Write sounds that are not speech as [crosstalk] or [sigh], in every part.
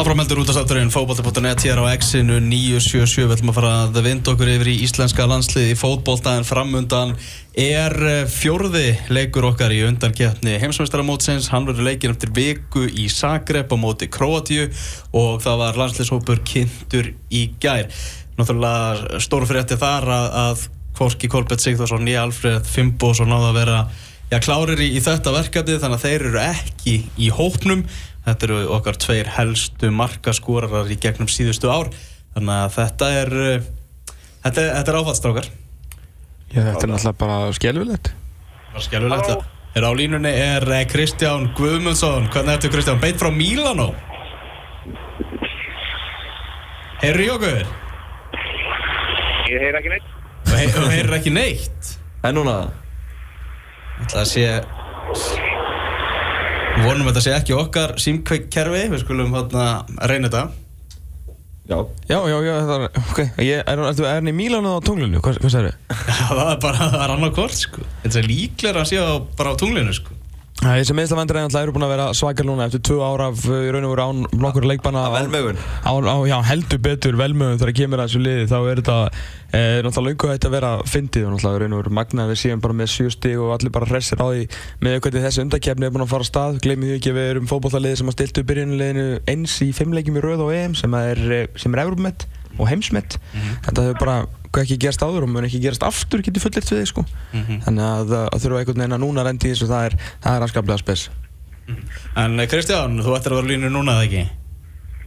Áframheldur út af státturinn fótbolti.net hér á X-inu 977 við ætlum að fara að vinda okkur yfir í íslenska landslið í fótbolta en framundan er eh, fjórði leikur okkar í undankjöfni heimsmeistaramótsins, hann verður leikin eftir viku í Zagreb á móti Kroatíu og það var landsliðshópur kynntur í gær. Náttúrulega þetta þar að, að Korki Kolbett Sigþórsson í Alfred Fimboðsson náða að vera já, klárir í, í þetta verkefni þannig að þeir eru ekki í hópnum Þetta eru okkar tveir helstu markaskórarar í gegnum síðustu ár þannig að þetta er uh, þetta, þetta er áfallstrákar Já, þetta er náttúrulega bara skjálfilegt Það er skjálfilegt Er á línunni er eh, Kristján Guðmundsson Hvernig ertu Kristján? Beit frá Mílanó Heyrðu í okkur? Ég heyr ekki neitt Þú heyrir ekki neitt? En núna? Það sé vonum að þetta sé ekki okkar símkveikkerfi, við skulum hérna reyna þetta. Já. Já, já, já, það er, ok, ég, er, er, er hann í Mílanu á tunglinu, hvað, hvað segir þið? [laughs] Já, það er bara, það er annað hvort, sko. Þetta er líklega að sé á, bara á tunglinu, sko. Það er en alltaf eru búin að vera svakar núna eftir tvö ára af í raun og veru án nokkur leikbanna. Á velmögun. Á, á, já, heldur betur velmögun þegar kemur að þessu liði, þá er þetta Eh, náttúrulega lungu hætti að vera fyndið og náttúrulega raun og veru magna við séum bara með sjö stíg og allir bara hressir á því með hvernig þessi undakefni er búin að fara á stað glemir því ekki að við erum fókbóllaliði sem að stiltu byrjunuleginu eins í fimmleikjum í rauð og EM sem er, sem er og heimsmett mm -hmm. þetta hefur bara ekki gerst áður og mun ekki gerast aftur getur fullirt við þig sko mm -hmm. þannig að, að þurfa einhvern veginn að núna rendi þessu það er, það er aðskaplega spes -hmm. En Kristján, þú ættir að vera línu núna eða ekki?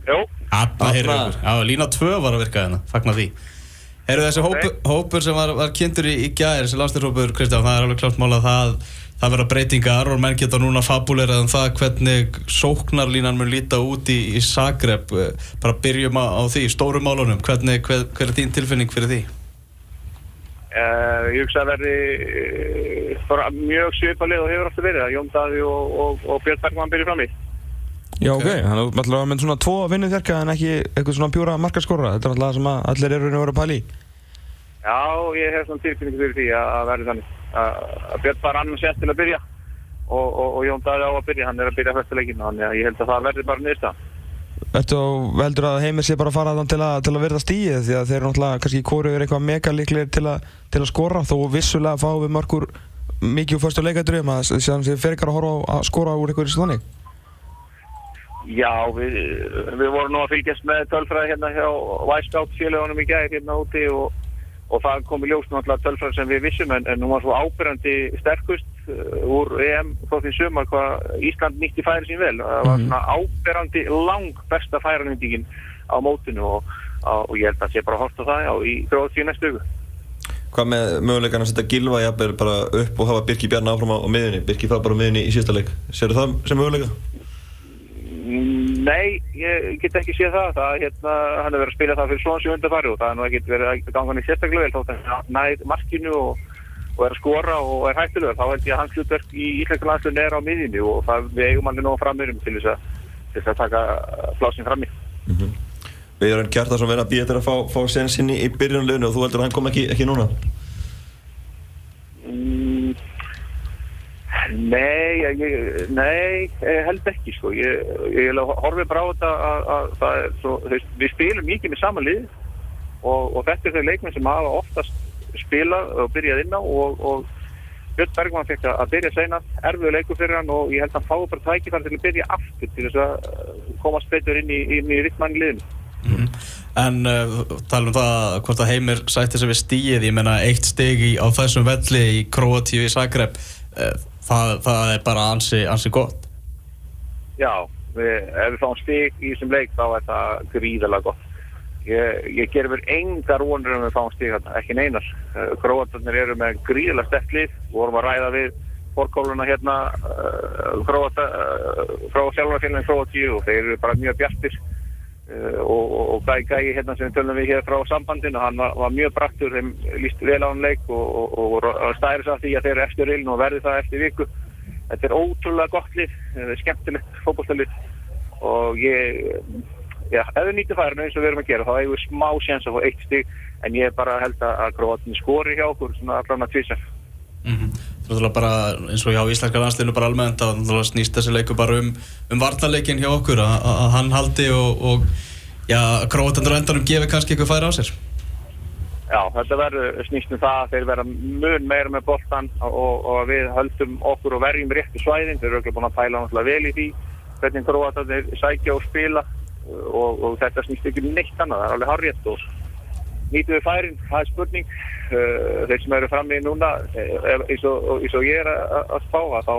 Jó Abba, Já, lína 2 var að virka þarna, fagnar því Eru þessi hópur, hópur sem var, var kynntur í, í gæðir, þessi landstyrhópur, Kristján, það er alveg klart mál að það, það vera breytingar og menn geta núna fabuleirað um það hvernig sóknarlínan mun líta út í, í Zagreb, bara byrjum á, á því, stórum málunum, hvernig, hver, hver er þín tilfinning fyrir því? Uh, ég hugsa að verði uh, mjög svipalið og hefur alltaf verið, að Jón Daði og, og, og Björn Bergman byrju fram í. Já, ok, þannig að maður með svona tvo vinnu þerka en ekki eitthvað svona pjúra markaskóra. Þetta er alltaf það sem allir eru að vera pæli í. Já, ég hef svona tilfinningu fyrir því að verði þannig. Að Björn var annars sett til að byrja. Og, og, og Jón Daði á að byrja, hann er að byrja fyrstuleikinu, þannig að ég held að það verði bara nýsta Ertu veldur að heimir sé bara að fara þann til að, til að verða stíð því að þeir eru náttúrulega kannski kóru yfir eitthvað mega líklegir til, til að skora. Þó vissulega fá við mörgur mikið úr fyrstu leikættur um að það fer ekki að horfa að skora úr eitthvað í slóning Já, við, við vorum nú að fylgjast með tölfræði hérna hjá Væskátt félagunum í gæðir hérna úti og, og það kom í ljós náttúrulega tölfræði sem við vissum en, en nú var svo ábyrgandi sterkust uh, úr EM frá því sumar hvað Ísland nýtti færi sín vel. Það var mhm. svona ábyrgandi lang besta færanendingin á mótinu og, og ég held að sé bara að horta það já, í því næstu ögu. Hvað með möguleikan að setja Gilva jafnvel bara upp og hafa Birki Bjarni áfram á miðunni? Birki fara bara á miðunni í sísta leik. Serðu það sem möguleika? Nei, ég get ekki séð það. það hérna, hann er verið að spila það fyrir svona sjönda fari og það er nú ekkert verið að ganga hann í sérstaklega vel þótt að hann næði markinu og, og er að skora og er hættilegur. Þá held ég að hans hlutverk í Íslenska landslunni er á miðinni og það við eigum hann nú framörum til þess að, til að taka flásin fram í. Mm -hmm. Við erum Kjartarsson verið að býja þetta að fá, fá sensinni í byrjunleginu og þú heldur að hann kom ekki, ekki núna? Mm. Nei, ég, nei, held ekki sko. Ég, ég horfi bara á þetta að, að það er svo, við spilum mikið með sama lið og, og þetta er þau leikmenn sem hafa oftast spilað og byrjað inn á og, og Björn Bergman fekk að byrja senast, erfiðu leiku fyrir hann og ég held að hann fái bara tækifæri til að byrja aftur til þess að komast betur inn í, í rittmann liðinu. Mm -hmm. En uh, tala um það hvort að Heimir sætti að við stíið, ég menna eitt stegi á þessum velli í Kroatíu í Zagreb, uh, það, það er bara ansi, ansi gott. Já, við, ef við fáum stík í þessum leik þá er það gríðalega gott. Ég, ég ger verið engar vonur um að við fáum stík ekki neinar. Eh, eru með gríðalega sterklið vorum að ræða við fórkóluna hérna uh, uh, frá sjálfnarfélagin Króatíu og þeir eru bara mjög bjartir og, og Gæi Gæi hérna sem við tölum við hér frá sambandinu, hann var, var mjög braktur þeim líst vel á hann leik og, og, og stæri svo að því að þeir eru eftir iln og verði það eftir viku. Þetta er ótrúlega gott lið, þetta er skemmtilegt fókbólstalið og ég já, ef við nýttum færinu eins og við erum að gera þá hefur við smá séns að fá eitt stig en ég bara held að gróðin skori hjá okkur svona allan að tvisa mm -hmm. Náttúrulega bara eins og hjá íslenska landsliðinu bara almennt að náttúrulega snýst þessi leiku bara um, um vartaleikin hjá okkur að, hann haldi og, og já, króatandur endanum gefi kannski eitthvað færi á sér. Já, þetta verður snýst um það að þeir vera mun meira með boltan og, og við höldum okkur og verjum réttu svæðin. Þeir eru ekki búin að pæla náttúrulega vel í því hvernig króatandir sækja og spila og, og þetta snýst ekki um neitt annað, það er alveg harriðt og nýtu við færin, það er spurning. Uh, þeir sem eru fram í núna eh, eins og, eins og ég er að spá þá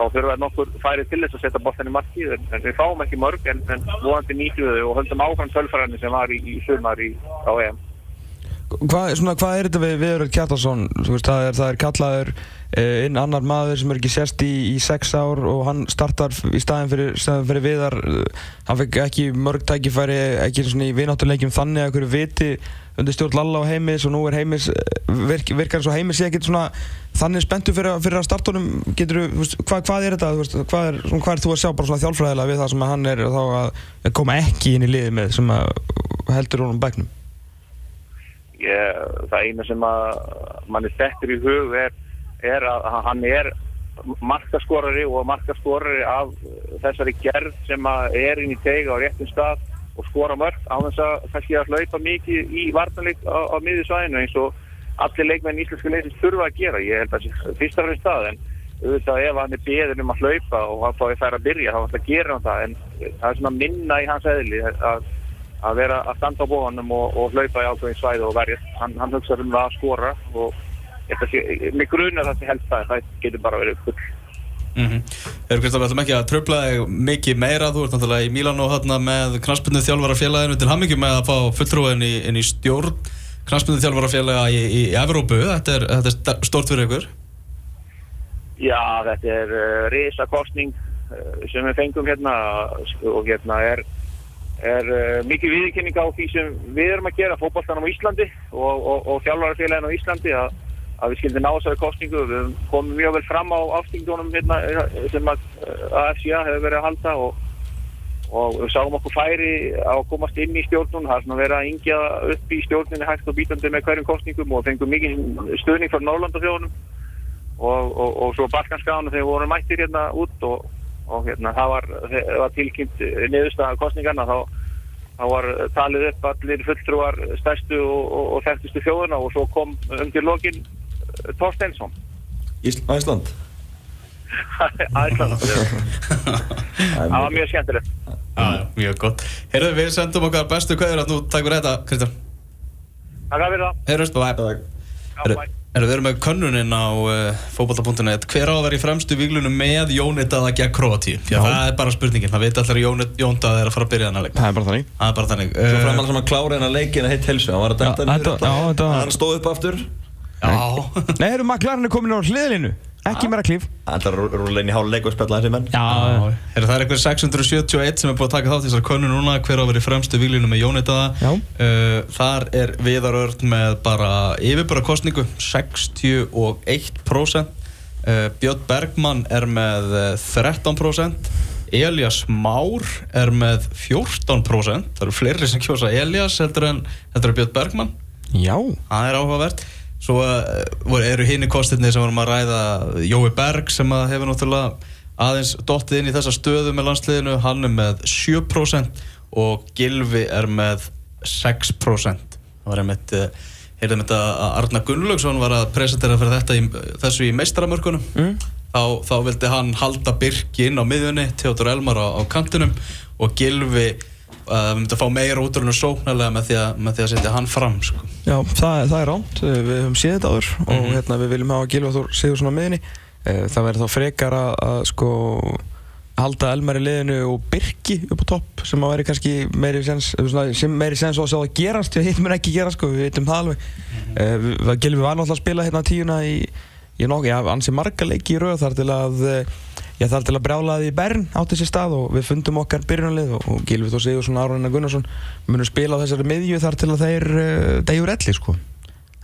þá við nokkur færið til þess að setja bóttan í markið en, en við fáum ekki mörg en, en vonandi nýtu við og höldum áfram tölfræðinni sem var í, í sumar í, á EM Hvað, svona, hvað er þetta við Viðuröld Kjartarsson? Það er, það er kallaður eh, inn annar maður sem er ekki sérst í, í sex ár og hann startar í staðin fyrir, fyrir Viðar. Hann fekk ekki mörg tækifæri, ekki svona í vináttuleikjum þannig að hverju viti undir stjórn Lalla og Heimis og nú er Heimis, virk, virkar eins og Heimis ég get svona þannig spenntu fyrir, fyrir að startunum. Getur, hvað, hvað er þetta? Veist, hvað, er, hvað er þú að sjá bara svona þjálfræðilega við það sem hann er að koma ekki inn í liði með sem heldur honum bæknum? Ég, það eina sem að manni settur í hug er, er að hann er markaskorari og markaskorari af þessari gerð sem er inn í teiga á réttum stað og skora mörg á þess að kannski að hlaupa mikið í vartanleik á, á miðjusvæðinu eins og allir leikmenn í Íslenska leysins þurfa að gera. Ég held að það fyrst af því stað en auðvitað ef hann er beður um að hlaupa og hann fái þær að byrja þá ætla að gera hann það. En það er svona minna í hans eðli að að vera að standa á bóðanum og, og hlaupa í ákveðin svæði og verja. Hann, hann hugsaður um það að skora og með grunna það sem helst það það getur bara verið full. Mm -hmm. Erum Kristoffer, ætlum ekki að tröfla þig mikið meira, þú ert náttúrulega í Mílan og hérna með knastbundu þjálfarafélaginu til hammingum með að fá fulltrúin í, í stjórn knastbundu þjálfarafélaga í, í, í Evrópu, þetta er, þetta er stort fyrir ykkur. Já, þetta er uh, risakostning uh, sem við fengum hérna og hérna er er uh, mikið viðkynning á því sem við erum að gera fókbaltanum á Íslandi og, og, og þjálfarafélagin á Íslandi að, að við skildum ná þessari kostningu við komum mjög vel fram á aftingdónum hérna, sem að AFCA hefur verið að halda og, og við sáum okkur færi á að komast inn í stjórnun. Það er svona verið að ingja upp í stjórnunni hægt og bítandi með hverjum kostningum og fengum mikið stuðning frá Norrlandafjónum og svo Balkanskánu þegar við vorum mættir hérna út og og hérna það var, var tilkynnt niðurstaða kostningarna þá, þá var talið upp allir fulltrúar stærstu og, og, og þekktustu fjóðuna og svo kom undir lokin eh, Torstensson Æsland Æsland [laughs] [laughs] það var mjög skemmtilegt. Ah, Mjög gott. Herðu við sendum okkar bestu kvæður að nú. Takk fyrir þetta Kristján. Takk fyrir það. Herðu, bye. Bye Erum við erum með könnuninn á uh, eh, fókbalta.net Hver á að vera í fremstu výglunum með Jónitaða gegn Kroatíu? Já, það er bara spurningin. Það veit allir að Jónitaða er að fara að byrja þennan leik. Það er bara þannig. Það er bara þannig. Svo uh, fram alls að klára hennar leikin að heitt helsu Hann var að dæmta henni Hann stóð upp aftur. Já. Nei, eru maklarinn er komin á hliðlinu Ekki meira klíf. Það er rúlega inn í háluleik og spella þessi menn. Já, er það er eitthvað 671 sem er búin að taka þátt í þessar konu núna hver á að vera í fremstu výglinu með Jónitaða uh, Þar er viðarörd með bara yfirbara kostningu 61% uh, Björn Bergman er með 13% Elias Már er með 14% Það eru fleiri sem kjósa Elias heldur en, heldur en Björn Bergman Já. Það er áhugavert Svo uh, eru hinn í kostinni sem vorum að ræða Jói Berg sem hefur náttúrulega aðeins dottið inn í þessa stöðu með landsliðinu, hann er með 7% og Gilvi er með 6%. Það var einmitt, uh, heyrðum þetta að Arna Gunnlaugsson var að presentera fyrir þetta í, þessu í meistaramörkunum. Mm. Þá, þá vildi hann halda Birki inn á miðjunni, Theodor Elmar á, á kantinum og Gilvi við myndum að fá meira útrúinu sóknarlega með því að, með því að setja hann fram sko. Já, það, það er ránt, við höfum séð þetta áður mm -hmm. og mhm. hérna, við viljum hafa Gilváþór séð svona meðinni eh, það verður þá frekar að, að sko halda Elmar í liðinu og Birki upp á topp sem að veri kannski meiri sens sem meiri sens á að sjá að gerast að hitt mér ekki gerast sko, við veitum það alveg mm -hmm. uh, Gilvi var náttúrulega að spila hérna tíuna í, í nokkuð, já, ansi marga leiki í rauð þar til að ég þarf til að brjála það í Bern átt þessi stað og við fundum okkar byrjunalið og, og Gilvið og Sigursson, Aron Gunnarsson munum spila á þessari miðju þar til að þeir uh, degjur elli sko.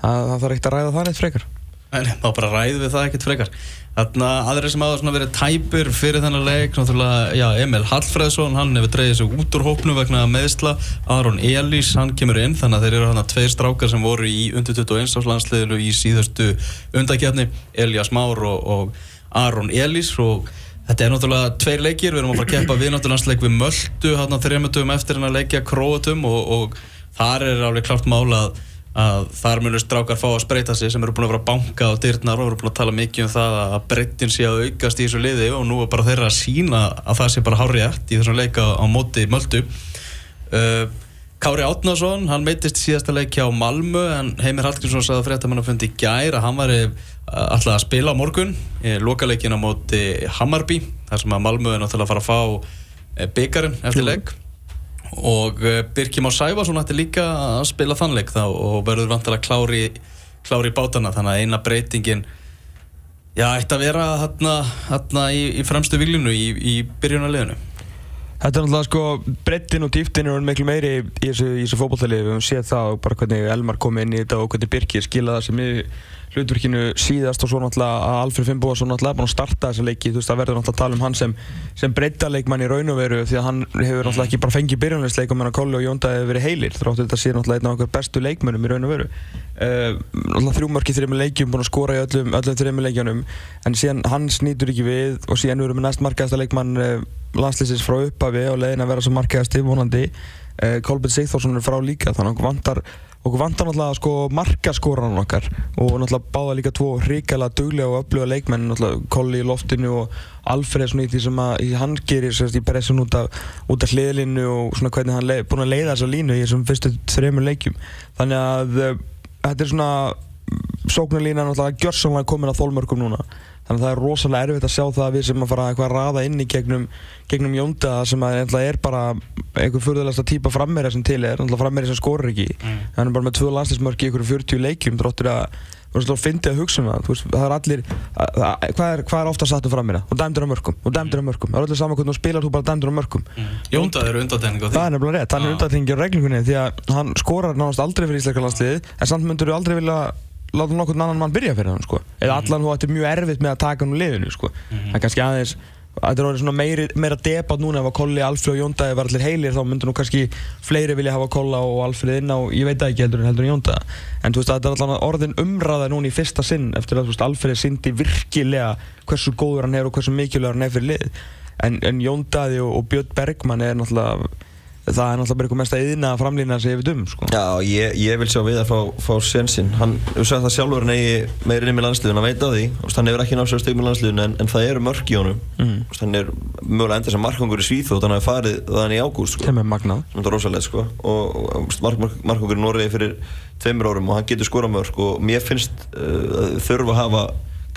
það, það þarf ekkert að ræða það neitt frekar. En þá bara ræðum við það ekkert frekar. Þarna aðri sem hafa verið tæpir fyrir þennan leik já, Emil Hallfreðsson Hann hefur dreyðið sig út úr hópnu vegna meðsla Aron Elís, hann kemur inn Þannig að þeir eru hann tveir strákar sem voru í undir 21 áslandsliðinu í síðustu undakjarni Elias Már og, og Aron Elís og Þetta er náttúrulega tveir leikir, við erum að fara að keppa við náttúrulega leik við Möldu, hérna þrejumöndum eftir hérna leikja Króatum og, og þar er alveg klart mála að, að þar munur strákar fá að spreita sig sem eru búin að vera að banka á dyrnar og eru búin að tala mikið um það að breyttin sé að aukast í þessu liði og nú er bara þeirra að sína að það sé bara hárið í þessum leika á móti Möldu. Uh, Kári Átnason, hann meitist í síðasta leiki á Malmö en Heimir Hallgrímsson sagði að mann að fundi gær að hann var alltaf að spila á morgun í lokaleikin á móti Hammarby þar sem að Malmö er náttúrulega að fara að fá eh, byggarinn eftir leik. Og eh, Birkjum á Sæfarsson ætti líka að spila þann leik þá og verður vantilega klári, klári bátana þannig að eina breytingin já, ætti að vera hérna í, í fremstu viljunu í, í byrjunarleginu Þetta er náttúrulega sko, brettin og dýftin er miklu meiri í þessu, þessu fókbaltali við höfum séð það og bara hvernig Elmar kom inn í þetta og hvernig Birkir skila það sem í hlutverkinu síðast og svo náttúrulega að Alfred Finnbóðarsson náttúrulega er búinn að starta þessa leiki. Þú veist það verður náttúrulega að tala um hann sem, sem breyttaleikmann í raun og veru því að hann hefur náttúrulega ekki bara fengið byrjunleisleik og meðan Kolli og Jónda hefur verið heilir þráttur þetta sé náttúrulega einn af okkar bestu leikmönnum í raun og veru. Uh, náttúrulega þrjúmarki þrjum leikjum búinn að skora í öllum, öllum þrjum leikjunum en síðan hann snýtur ekki við og síðan við erum með næst markaðasta leikmann að svo vonandi. Uh, Kolbjörn Sigþórsson er frá líka þannig að vantar okkur vantar náttúrulega sko markaskóran okkar. Og náttúrulega báða líka tvo hrikalega duglega og öfluga leikmenn náttúrulega Kolli í loftinu og Alfred svona í því sem að hann gerir sérst í pressun út af, af hliðlinu og svona hvernig hann er búinn að leiða þessa línu í þessum fyrstu þrejum leikjum. Þannig að uh, þetta er svona sóknarlína náttúrulega gjörsamlega komin að þólmörkum núna þannig að það er rosalega erfitt að sjá það að við sem að fara eitthvað að raða inn í gegnum, gegnum Jónda sem að er bara einhver fyrðulegsta típa frammeira sem til er frammeira sem skorur ekki. Mm. hann er bara með tvö landslýsmörk í einhverju 40 leikjum þróttur að þú finnst að hugsa um það. Veist, það er allir að, að, hvað, er, hvað er ofta satt um frammeira og dæmdur á mörgum og dæmdur á mörgum það er allir saman hvernig þú spilar þú bara dæmdur á mörgum mm. Jónda eru undatækning á því að en láta nokkur annan mann byrja fyrir hann sko. eða allan þú ættir mjög erfitt með að taka hann úr liðinu sko. mm -hmm. er kannski aðeins þetta er orðið svona meiri, meira debatt núna ef að Kolli, Alfred og Jóndaði var allir heilir þá myndur nú kannski fleiri vilja hafa Kolla og Alfred inn á, ég veit ekki heldur en heldur en Jóndaði en þú veist þetta er allan orðin umræða núna í fyrsta sinn eftir að Alfred sindi virkilega hversu góður hann er og hversu mikilvægur hann er fyrir lið en, en Jóndaði og, og Björn Bergman er náttúrulega það er náttúrulega bara eitthvað mest að yðna framlýna sem ég veit um sko. Já, ég, ég vil sjá við að fá, fá sensinn hann, þú sagði það sjálfur hann eigi meirinn með landsliðun, hann veit á því hann hefur ekki náttúrulega stygg með landsliðun en, en það eru mörk í honum mm. hann er mögulega enda sem markangur í Svíþótt hann hafi farið þannig í ágúst sko. sem er magnað sem er rosalega sko og, og mark, mark, markangur í Noregi fyrir tveimur árum og hann getur skora mörk og mér finnst uh, þurfa að hafa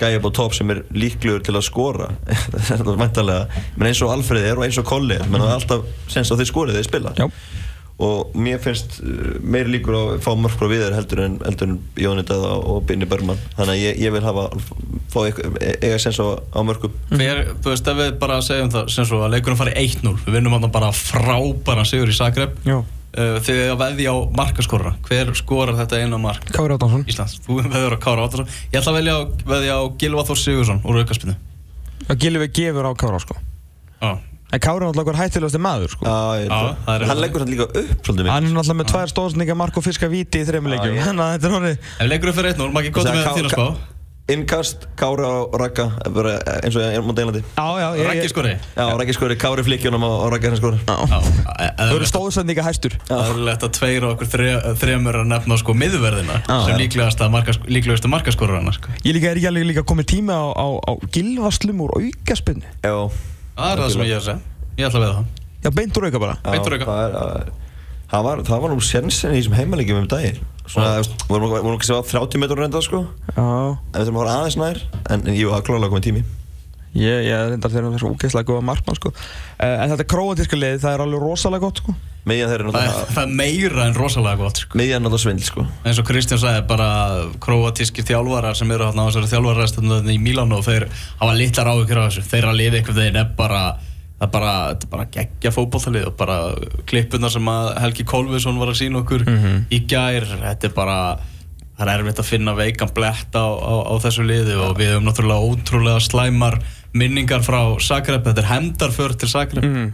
gæja på topp sem er líklegur til að skora. [laughs] Þetta er mæntalega menn eins og Alfred er og eins og Kolli er menn það er alltaf sens að þeir skorið þeir spila. Já. og mér finnst uh, meir líkur að fá mörg frá viður heldur en, en Jónitaða og Binni Börmann þannig að ég, ég vil hafa fá eiga sens á, á mörgum Hver, þú veist ef við bara segjum það sem svo að leikunum fari 1-0 við vinnum hann bara frábæra sigur í Já Uh, þegar að veðja á markaskorra hver skorar þetta einu mark? Kári Áttansson Íslands, þú veður á Kári Áttansson ég ætla að velja að veðja á Gilva Þór Sigursson úr aukarspinu að Gilvi gefur á Kára sko. Ah. en Kári er náttúrulega hættilegasti maður sko. Ah, ah, hann leggur hann líka upp hann er náttúrulega með tvær stóðsninga mark og fiska viti í þrejmuleikjum [laughs] þannig að þetta er hann ef leikur upp fyrir 1-0, maður ekki gott með þín að spá innkast, Kári á Raka eins og ég múið deilandi Raki skori Já, Raki skori, Kári flikkjónum og Raki hann skori Það eru stóðsendinga hæstur. Það er lett að tveir og okkur þremur að nefna sko miðverðina sem líklegast að markaskora hann sko. Ég líka er ekki alveg líka komið tíma á, á, á gilvaslum úr aukaspinnu Já. Það er það sem ég er að segja. Ég ætla að veða það. Já, beintur auka bara Beintur auka Það var, það var nú sensin í þessum heimaleggjum um daginn Svona, við vorum ekki að segja 30 metrur reynda sko. Já. En við þurfum að fara aðeins nær En, en ég var klálega komið tími. Ég, ég reyndar þeirra þessu ógeðslega góða markmann sko. En þetta króatíska lið, það er alveg rosalega gott sko. Meðan þeir eru náttúrulega Það er meira en rosalega gott sko. Meðan náttúrulega svindl sko. Eins og Kristján sagði, bara króatískir þjálfarar sem eru hérna á þessari þjálfararastöndunni í og þeir hafa litlar áhugir á þessu. Þeirra lið eitthvað þeir er bara það er bara, bara geggja fókbóltalið og bara klippuna sem að Helgi Kolviðsson var að sína okkur mm -hmm. í gær þetta er bara það er erfitt að finna veikan blett á, á, á þessu liði og við höfum náttúrulega ótrúlega slæmar minningar frá Zagreb, þetta er hendarför til Zagreb Mm.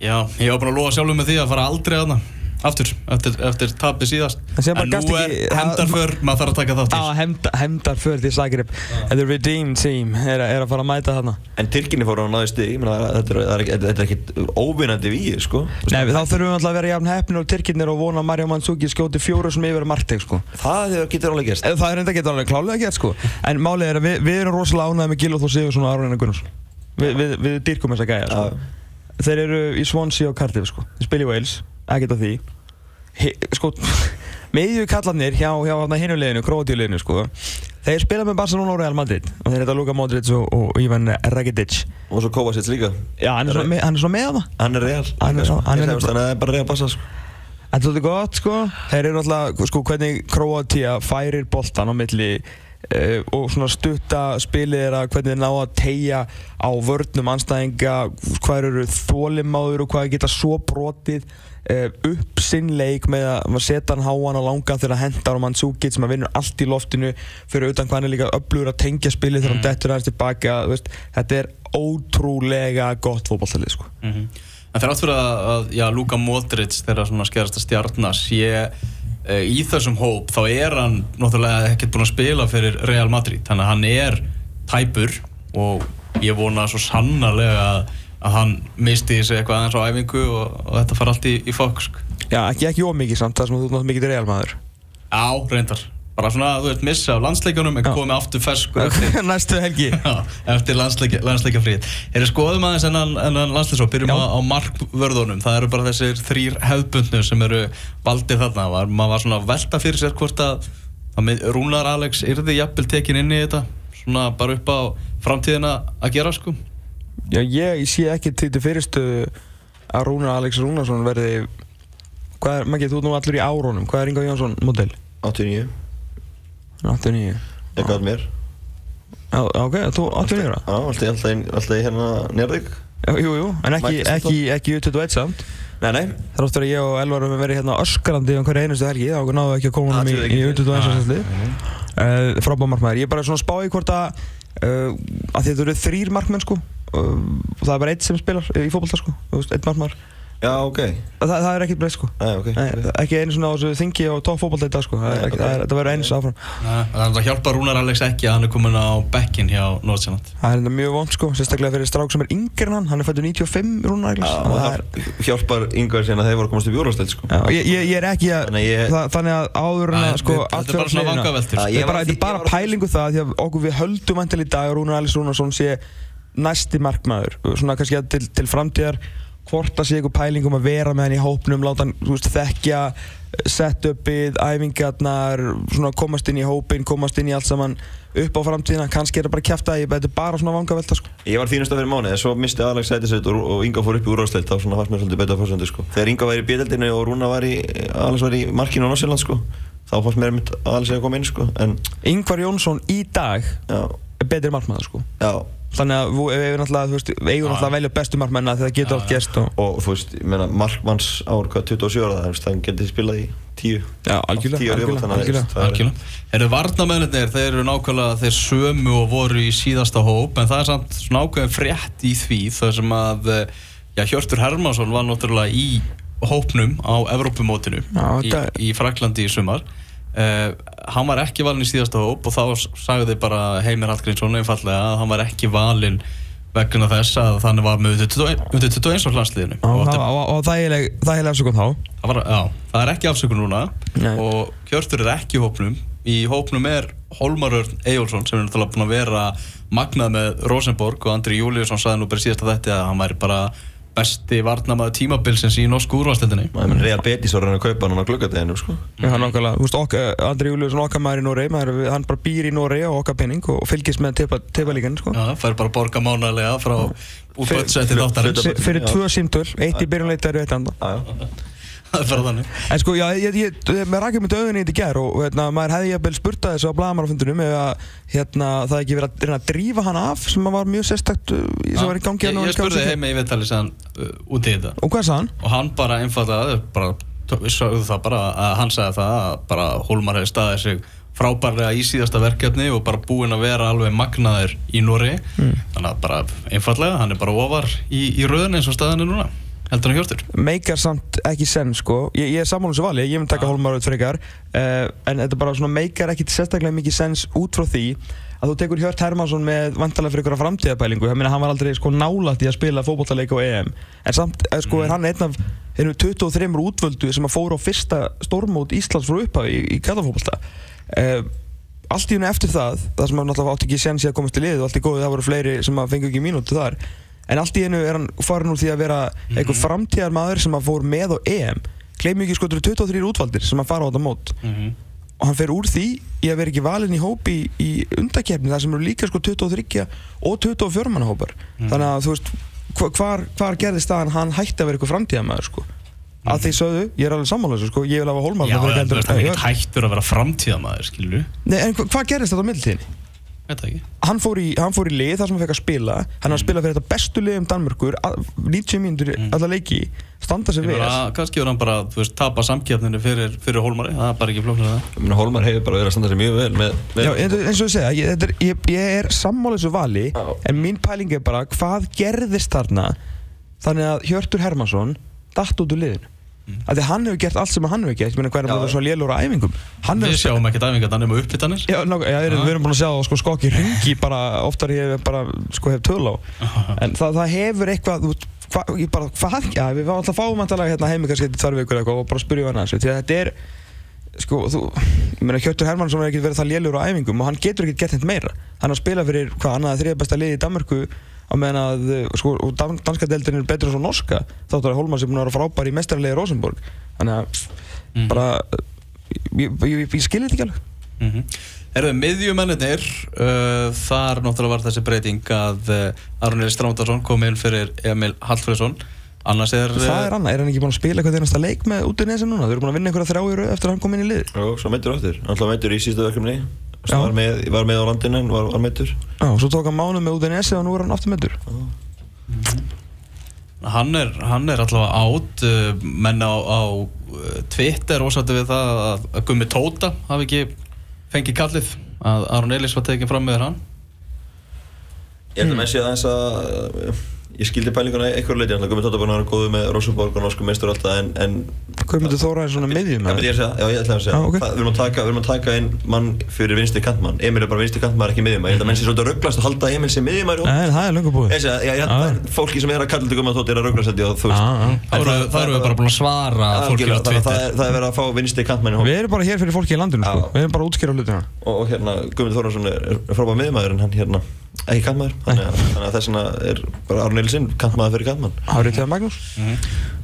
Já, ég var bara að lofa sjálfur með því að fara aldrei aðna aftur, eftir, eftir tapið síðast En nú er hendarför, maður þarf að taka þátt í Á, hemda, hemdar för til Zagreb The Redeemed Team er, er að fara að mæta þarna En Tyrkinni fór hann náði stig, ég meina, þetta er- það er er ekkert óvinnandi víð, sko. Nei, þá þurfum við alltaf að vera jafn heppnir og Tyrkirnir og vona að Mario Mandzuki skjóti fjóru sem yfir Martek sko. Það hefur- getur alveg gerst. Eh, Það er enda getur alveg klálega gert sko. En málið er að við, við erum rosalega ánægði með Gilóð og Aron Einar Gunnarsson Vi, við, við dýrkum þessa gæja sko. Þeir eru í Swansea og Cardiff sko. Þeir spila í Wales, ekkert af því He, sko, [laughs] Miðju kallarnir hjá, hjá hinuleginu, Kroatíuleginu sko. Þeir spila með Barcelona og Real Madrid og þeir heita Luka Modric og, og Ivan Rakitic Og svo Kovacic líka. Já, hann er svona, með- hann er með það Hann er real. Hann er- hann er- það er bara real bassa, sko. Þetta er svolítið gott sko Þeir eru náttúrulega sko hvernig Kroatia færir boltan á milli og svona stutta spilið er að hvernig þeir ná að tegja á vörnum anstæðinga hvað eru þólimáður og hvað geta svo brotið. Uh, upp sinn leik með að setja hann háan og langan þegar hendar og Mandzukic sem að vinnur allt í loftinu fyrir utan hvað hann er líka öflugur að tengja spilið þegar hann dettur aðeins tilbaka veist, þetta er ótrúlega gott fótballtalið sko. Mhm. En þrátt fyrir að, að já, Luka Modric þeirra svona skerast að stjarnar sé í þessum hóp þá er hann náttúrulega ekkert búinn að spila fyrir Real Madrid. Þannig að hann er tæpur og ég vona svo sannarlega að, að hann misti þessu eitthvað aðeins á æfingu og, og þetta fara allt í, í fokk sko. Já, ekki, ekki ómikið samt, það sem þú náttúrulega mikið realmaður Já, reyndar bara svona, þú veist, missa af landsleikunum en komið aftur fersku eftir. [laughs] Næstu helgi. [laughs] Já, eftir landsleika, landsleikafríð Erum skoðum aðeins ennan, ennan landsleisó Byrjum Já. á, á markvörðunum. Það eru bara þessir þrýr hefðbundnu sem eru valdið þarna. Var, Maður var svona að velta fyrir sér hvort að, að Rúnar Alex yrði jafnvel tekin inn í þetta Svona bara upp á framtíðina að gera sko? Já, ég sé ekki til til fyrirstöðu að Rúnar Alex Rúnarsson verði Hvað er, Maggi, þú ert nú allur í árónum Hvað er Inga Jónsson model? 89. 89 Ég gaf mér. Já, ok, þú 89 ára? Já, alltaf, alltaf, alltaf í hérna. Já, Jú, jú, en ekki, ekki, ekki U21 samt Nei, nei. Þrátt að ég og Elvar höfum verið hérna öskrandi um hverja einustu helgi þá náðu ekki að koma honum í, Atriði í ekki. U21 sannslið uh, Frábæð markmaður Ég er bara svona að spá í hvort að uh, að að þú eru þrýr markmenn sko uh, og það er bara eitt sem spilar í fótbolta sko Eitt markmaður Já, ok. Það, það er ekkert breytt sko. Nei, ok. Nei, ekki einu svona á þessu þingi og tók fótbolta í dag sko. Það, er ekki- það, er- það verður eins áfram. Það hjálpa Rúnar Alex ekki að hann er komin á bekkin hjá Nordsjælland Það er enda mjög vond sko, sérstaklega fyrir strák sem er yngri en hann. Hann er fættur 95 rúnar Já, og það hjálpar yngvar síðan að þeir voru að komast upp í úrvasteld, sko. Já, ég, ég, ég er ekki að Þannig að ég- það, Þannig að áður en Nei, að sko þetta er bara svona vangaveltur. Já, Þetta er bara, er pælingu það Því að okkur við dag að sé að Hvort eitthvað pæling um að vera með hann í hópnum Láta hann, veist, þekkja setupið, æfingarnar komast inn í hópin, komast inn í allt saman Upp á framtíðina, kannski er það bara kæft að Þetta er bara svona vangavelta sko. Ég var þínust að fyrir mánuði, en svo misti Alex sæti sitt og, og Inga fór upp í úrvasteld, þá svona fannst mér svolítið betra fórsöndu, sko. Þegar Inga var í bídeldinu og Rúna var í, Alex var í markinu á Norsjöland, sko, þá fannst mér mynd að komið inn, sko, en, Ingvar Jónsson í dag já, er betri markmaður sko. Já, Þannig að við eigum náttúrulega, þú veist, við eigum náttúrulega að velja bestu markmenna þegar það getur allt gerst og... og þú veist, ég meina, markmanns ár, hvað, 27 ára, það, þú veist, hann getið spilað í 10, Já, algjörlega, 10 ára algjörlega, þannig að, algjörlega. það er-. Eru varnamennir, þeir eru nákvæmlega þeir sömu og voru í síðasta hóp en það er samt svona ákveðin frétt í því þar sem að já, Hjörtur Hermansson var náttúrulega í hópnum á Evrópumótinu í, þetta- í Fraklandi í sumar uh, hann var ekki valinn í síðasta hóp og þá sagði bara Heimir Hallgrímsson einfallega að hann var ekki valinn vegna þess að þannig var með undir 21 á landsliðinu. Og, og þægileg, þægileg afsökun þá. Það, var, já, það er ekki afsökun núna Nei. og Hjörtur er ekki í hópnum. Í hópnum er Holmarörn Eyjólfsson sem er náttúrulega búinn að vera magnað með Rosenborg og Andri Júliusson sagði nú bara síðast að þetta að hann væri bara besti varnamaður tímabilsins í norsku úrvastildinni Real Betis var reyna að kaupa hann á gluggadeginum, sko. Já, hann nákvæmlega, þú veist, ok, Andri Júliusson okkar maður í Noregi, maður, hann bara býr í Noregi og okkar penning og fylgist með teipalíkan, sko. Já, fær bara borga mánalega frá útböðsætti Hlut- þáttarins fyrir tvö símtöl, eitt í byrjunleita er eitt anda. Það er bara þannig. En sko, já, ég, ég, ég með rækjum með döðunni í þetta gær og hérna, maður hefði jafnvel spurtað þessu á blagamannafundunum ef að hérna, það hefði ekki verið að reyna að drífa hann af sem var mjög sérstakt uh, sem var í gangi ég, hérna ég í spurði heimi í viðtali sem uh, út í þetta. Og hvað hann? og hann bara einfallega bara, það bara að hann sagði það að bara Hólmar hefði staðið sig frábærlega í síðasta verkefni og bara búinn að vera alveg magnaður í Nóri Mm. þannig að bara einfallega, hann er bara ofar í, í rauðin eins og staðan er núna heldur hann hjörtur? Meikar samt ekki senn sko. Ég, ég er sammála þessu vali, ég mun taka Já. Hólmar út frekar uh, en þetta bara svona meikar ekki sérstaklega mikið sens út frá því að þú tekur Hjört Hermansson með vantalega fyrir ykkur framtíðapælingu, ég meina hann var aldrei sko nálægt í að spila fótbollaleik á EM. En samt eh, sko er hann einn af einu 23 útvöldu sem að fóru á fyrsta stórmót Íslands frá upphafi í, í kallafótbollta uh, allt í hennu eftir það það sem hann náttúrulega átti ekki sens í að komast til lið og allt í góðu það voru fleiri sem að fengu ekki mínútu þar en allt í hennu er hann farin úr því að vera einhver framtíðar maður sem að fór með á EM. Gleym ekki sko þetta eru 23 útvaldir sem að fara á þetta mót. Og hann fer úr því í að vera ekki valinn í hópi í, í undakefni þar sem eru líka sko 23 og 24 manna hópar. Þannig að þú veist hva- hvar, hvar gerðist það að hann hætti að vera eitthvað framtíðamaður sko? Að því sögðu, ég er alveg sammála þessu sko ég vil hafa hólmar Já, hann er ekkert hættur að vera framtíðamaður, skilur Nei, en hva- hvað gerðist þetta á mildtíðinni? Hann fór, í, hann fór í lið þar sem hann fekk að spila. Hann var að spila fyrir þetta bestu lið um Danmörkur að- 90 mínútur alla leiki. Standa vel meina, kannski voru hann bara, veist, tapa samkjöfninu fyrir, fyrir Hólmari, það er bara ekki meina, Hólmar hefur bara verið að standa sig mjög vel með, með Já, eins og eins og ég segja, ég, þetta er, ég, ég er sammála þessu vali Já. en mín pæling er bara hvað gerðist þarna? Þannig að Hjörtur Hermansson datt út úr liðinu mm. að því hann hefur gert allt sem hann hefur gert. Ég meina er Já. hann búin svo lélur á æfingum? Hann Við sjáum ekki dæfingar, hann er með uppbyttanir Já, ná, já, við erum búin að sjá sko, skokki ringi bara oftar ég bara sko hef töl á. [laughs] En það, það hefur eitthvað hva, ég bara, hvað, já, við varum alltaf fáum andalega hérna heimi kannski þetta vikur eða eitthvað og bara spyrja hann því að þetta er sko, þú, ég meina Hjörtur Hermansson er ekkert verið það lélur á æfingum og hann getur ekkert gert þetta meira. Hann er að í meðan að, sko, og dan, danska deildin er betur en svo norska þáttur að Holmar sé búin að vera frábær í mestarlegi Rosenborg þannig að Mhm. bara ég, ég, ég, ég skilja þetta ekki alveg. Mm -hmm. Erðu miðjumennir uh, þar náttúrulega var þessi breyting að uh, Eli Strándarsson kom inn fyrir Emil Hallfriðsson annars er Það er annað, er hann ekki búinn að spila eitthvað einasta leik með út í nesi núna? Þau eru búinn að vinna einhverja þrjá í rauð eftir að hann kom inn í lið Og svo meittur áttur, hann alltaf meittur í sísta verkefni Svo var með, var með á landinu en var, var meittur Já, og svo tók hann mánuð með út í nesi og nú er hann aftur meður hann er, hann er allavega átt uh, menn á, á uh, Twitter ósætti við það að, að Gummi Tóta hafi ekki fengið kallið að Aron Elís var tekinn fram með hann. Ég held að menn sé aðeins að Ég skildi pælinguna einhverju leiti búin að vera góðu með Rosenborg og norsku meistur og allt það en, en myndir Þóra einn svona segja, já ég ætlaði að segja. Já, ok. það, við, erum að taka, við erum að taka inn mann fyrir vinstri kantmann. Emil er bara vinstri kantmann, ekki miðjumæður Ég held að menn sé svolítið að rugglast að halda Emil sem Nei, það er löngu búið. Að fólki sem er að kalla til Gumi Tóta er að Já, já. veist. Það eru- við bara búin að svara það er- það er verið að fá vinstri kantmann Við erum bara hér fyrir fólki í landinu, sko. Við erum bara útskýra og, og ekki kantmaður þannig að, þess vegna er bara Arun Eilsinn kantmaður fyrir kantmann Hárið til að Magnús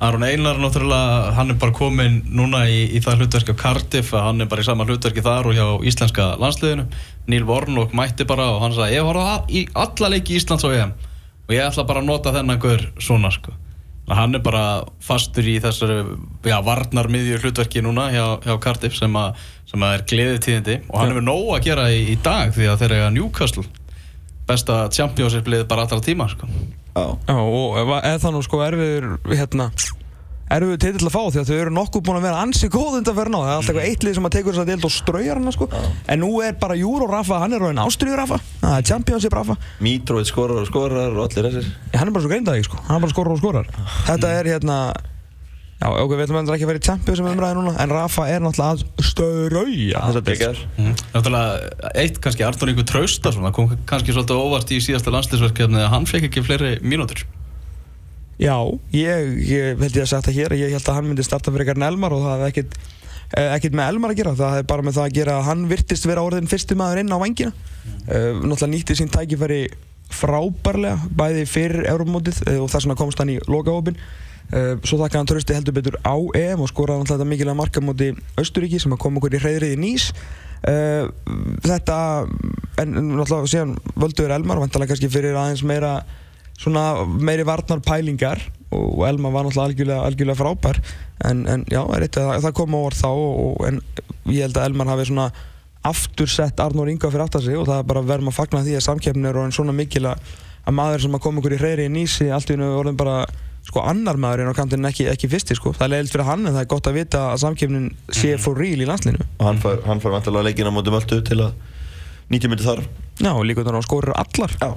Aron Einar náttúrulega, hann er bara komin núna í, í það hlutverki á Cardiff að hann er bara í sama hlutverki þar og hjá íslenska landsliðinu. Níl Vornok mætti bara og hann sagði ég horfði á- í alla leiki Íslands á EM og ég ætla bara að nota þennan gaur svona sko. Hann er bara fastur í þessari já, varnar miðju hlutverki núna hjá, hjá Cardiff sem, að, sem að er gleðið tíðindi og hann hefur nóg að gera í, í dag því að þeir eiga Newcastle besta championship lið bara allra tíma sko. Já, Já, og eða það nú sko erfiður, hérna erfiður titill að fá því að þau eru nokkuð búin að vera ansi góð undan fyrir ná það er alltaf eitthvað eitt lið sem að tekur þess að deild og straujar hana sko. En nú er bara Júró Rafa, hann er ráðin Ástriður Rafa. Það er Championship Rafa. Mitrovic skorar og skorar og allir þessir. Já, hann er bara svo greindaði sko, hann er bara skorar og skorar. Þetta er hérna Já, ok, við ætlum endur ekki að vera í Champions sem umræði núna En Rafa er náttúrulega að strauja þessa Mm. Náttúrulega, eitt kannski Artur Ingur Traustason, það kom kannski svolítið óvart í síðasta landsliðsverkefni að hann fekk ekki fleiri mínútur. Já, ég, ég held ég að það hér Ég held að hann myndi starta fyrir eitthvað Elmar og það hefði ekkit, eh, ekkit með Elmar að gera það hefði bara með það að gera að hann virtist vera orðin fyrsti maður inn á vangina uh, Náttúrulega nýtti sín tækifæri frábærlega bæði fyrir Európamótið uh, og þess vegna komst hann í lokahópin uh, Svo þakka hann trösti heldur betur á EM og skoraði náttúrulega þetta mikilvæga marka móti Östuríki sem að koma okkur í hreyðriði nýs. Uh, Þetta, en en náttúrulega síðan völduður Elmar, vantalega kannski fyrir aðeins meira svona meiri varnar pælingar og Elma var náttúrulega algjörlega, algjörlega frábær. En, en já, eitt að það, það kom á orð þá og, og, en ég held að Elmar hafi svona aftur sett Arnór Inga fyrir aftar sig og það er bara verðum að fagna því að samkeppnin er orðin svona mikil að að maður sem að koma ykkur í hreyri í nýsi allt í hennu orðin bara sko annar maður en á kantinn ekki, ekki fyrsti sko. það er leiðilt fyrir hann en það er gott að vita að samkefnin sé Mhm. for real í landslinu og hann fær, hann fær vantilega leikina á móti möldu til að 90 myndi þar. Já, líka þannig að skórir allar. Já.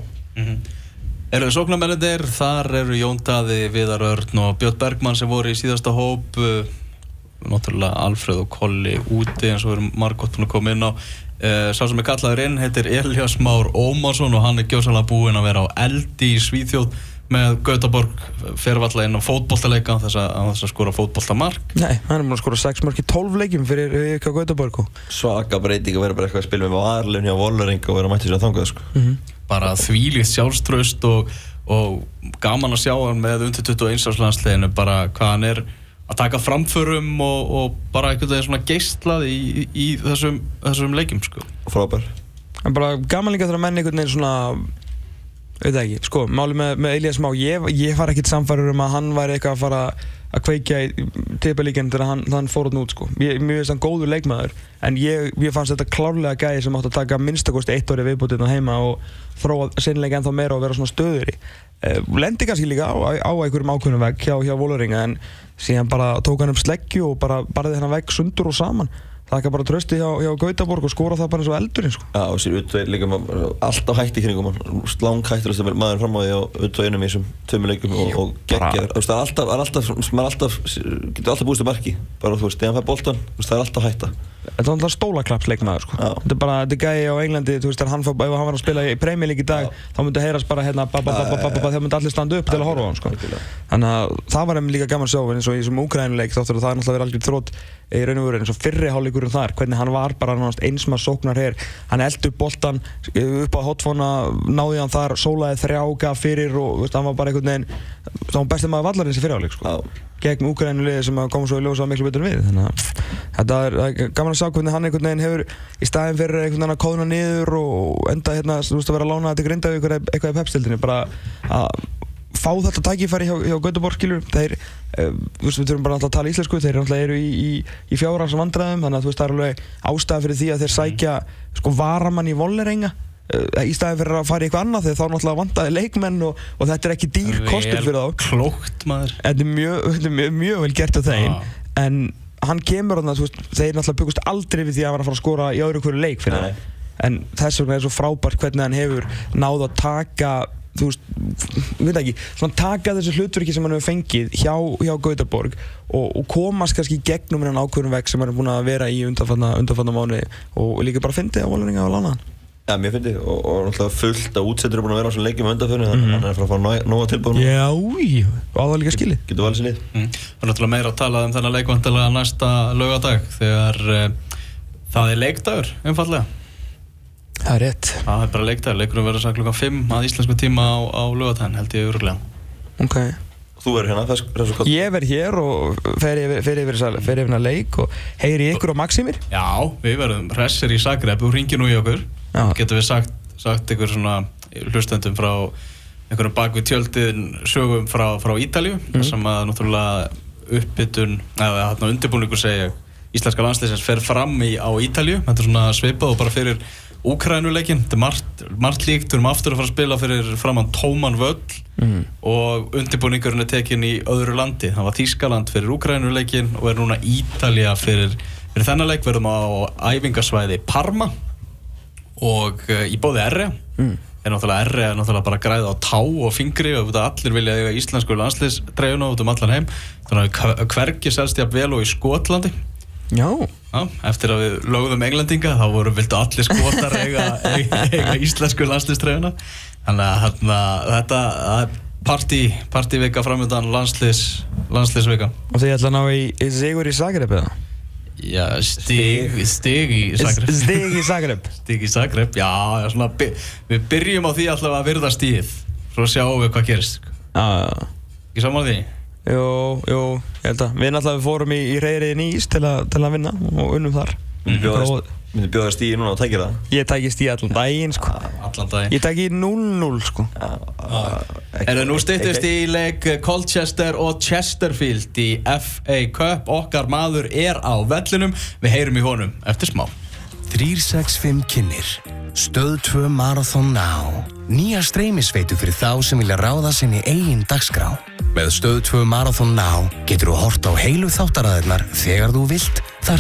Eru þið sóknarmennir, þar eru Jón Daði, Viðar Örn og Björn Bergmann sem voru í síðasta hóp. Uh, Náttúrulega Alfreð og Kolli úti eins og erum margótt búin að koma inn á. Uh, Sá sem er kallaður inn heitir Elias Már Ómarsson og hann er gjósalega búinn að vera á eldi í Svíþjóð með Gautaborg fer valla inn á fótboltaleika þess að, að þess að skora fótboltamark Nei, hann er búin að skora 6 mörg í 12 leikjum fyrir Vika Gautaborg og svaka breyting að vera bara eitthvað að spila með varlun hjá Vollering og vera mættið sér að þangað sko. bara þvílíkt sjálfströst og, og gaman að sjá hann með undir 21 árslandsleginu bara hvað hann er að taka framförum og, og bara einhvern veginn svona geistlað í, í, í þessum, þessum leikjum sko. frábær En bara gaman líka þegar menn einhvern veginn svona það ekki, sko, máli með, með Elias Má ég, ég var ekkert samfæður um að hann væri eitthvað að fara að kveikja í tipalíkinn þegar hann, hann fór út sko. ég, mér finnst hann góður leikmaður en ég, ég fannst þetta klárlega gæði sem átt að taka minnstakosti eitt orði viðbútið heima og þróa sinnilega ennþá meira og vera svona stöður uh, lendi kannski líka á, á einhverjum ákveðnum vegg hjá, hjá Vólaringa en síðan bara tók hann upp sleggju og bara barði hann vegg sundur og saman ekki bara trösti hjá, hjá Gautaborg og skora það bara eins og eldurinn sko. Já, og sér Utveig líka alltaf hætti í kringum lang hættilegst að maður fram á því á Utveginum í þessum tveimur leikum og, og geggjaður. það er alltaf, það er alltaf, maður alltaf getur alltaf búist til marki. Bara þú veist, þegar hann fær veist, það er alltaf hætta Þetta er alltaf stólaklapsleikmaður sko. Já. Þetta er bara, þetta er gæi á Englandi þú veist, ef hann var að spila í Premier League í dag þá myndi heyrast bara hérna þegar myndi allir standa upp til að horfa á hann sko. Þannig að það var einmitt líka gaman að sjá eins og í þessum Úkrænuleik þáttur að það er náttúrulega verið algjör þrótt í raun og veru eins og fyrri hálfleikurinn þar hvernig hann var bara eins maður sóknar hér hann eldi upp boltan upp á hotfóna náði hann þar, sólaði þrjága fyrir og veist, hann var bara einhvern veginn þá var bestið maður vallarins í fyrirháleik sko Já, gegn Úkrænuliði sem kom svo í ljósa miklu betur við þannig að þetta er gaman að sjá hvernig hann einhvern veginn hefur í staðin fyrir einhvern veginn að kóðna niður og enda hérna, þú veist að vera að lána þetta grinda eitthvað, eitthvað í pepstildinni bara að fá þetta tækifæri hjá, hjá Göteborg skilur þeir, uh, þú veist við þurfum bara alltaf að tala íslensku þeir náttúrulega eru í, í, í fjárhans vandræðum þannig að þú veist það er alveg ástæða fyrir því að þeir sækja sko varamann í vollerenga uh, í staðin fyrir að fara í eitthvað annað þegar þá náttúrulega vandaði leikmenn og, og þetta er ekki dýr kostur fyrir þá. klókt maður. Þetta er mjög, [laughs] mjög, mjög vel gert á þeim Já. En hann kemur þarna, veist, þeir náttúrulega byggust aldrei við því að hann var að fara að skora í öðru hverju leik fyrir það En þess vegna er svo frábært hvernig hann hefur náð að taka, þú veist, ég veit ekki Svona taka þessu hlutverki sem hann hefur fengið hjá, hjá Gautaborg og, og komast kannski gegnum hennan ákveðnum veg sem hann er búin að vera í undanfanna, mánu og, og líka bara fyndið á voleringa og lána hann Já, mér finnst ég, og, og náttúrulega fullt að útsettur er búin að vera á þessum leikjum á undanförnu þannig að hann er að fara að fá nóga tilbúin Já, og á það líka skilið. Getur valið sér lið. Mm. Það er náttúrulega meira að tala um þennan leikvantilega næsta laugadag þegar uh, það er leikdagur einfallega Það er rétt. Það er bara leikdagur, leikurum verður sagt klukkan 5 að íslensku tíma á, á laugadaginn held ég öruglega Ok. Þú verður hérna, þess, þess að Ég verð hér og fer yfir, fer yfir, fer yfir, leik og heyri ykkur á Maximir? Já, við verðum hressir í Zagreb þú ringir nú í okkur Já. getum við sagt, sagt ykkur svona hlustendum frá einhverjum bakvið tjöldin sögum frá, frá Ítalju mm. sem að náttúrulega uppbytun eða hérna undirbúningur segja íslenska landsleisins fer fram í, á Ítalju þetta er svona svipað og bara fyrir Úkrænuleikin, þetta er margt, margt líkt við erum aftur að fara að spila fyrir framann tóman völl mm. og undirbúningurinn er tekin í öðru landi það var Þískaland fyrir Úkrænuleikin og er núna Ítalja fyrir, fyrir þennan leik verðum á æfingasvæði Parma og uh, í bóði R Mm. er náttúrulega R er náttúrulega bara græða á tá og fingri og allir vilja eiga íslensku landsliðsdreifuna út um allan heim. Þannig að hvergi selst ég að vel og í Skotlandi. Já. Já, eftir að við lögðum englendinga þá voru vildu allir skotar eiga, eiga, [laughs] eiga íslensku landsliðstrefuna þannig að hérna, þetta partí, partívika framöndan landsliðs, landsliðsvika. Og þið ætla að ná í, í Sigur í Zagreb eða? Já, stig, stig. í Zagreb. Stig í Zagreb. [laughs] Stig í Zagreb, já, já svona, by, við byrjum á því alltaf að virða stíð svo sjáum við hvað gerist Já, ekki saman því? jú, jú, ég held að Við náttúrulega fórum í, í reyriðin í Ís til, a, til að vinna og unnum þar. Myndi bjóðast, Prófa- myndi bjóðast í núna og tækja það? Ég tæki stíð allan daginn sko. Allan dag Ég tæki 0-0 sko. Er það nú styttist í leik Colchester og Chesterfield í FA Cup. Okkar maður er á vellinum. Við heyrum í honum eftir smá. 365 kynir Stöð 2 Marathon Now. Nýja streymisveitu fyrir þá sem vilja ráða sinni eigin dagskrá. Með Stöð 2 Marathon Now getur þú hort á heilu þáttaræðirnar þegar þú vilt. Þar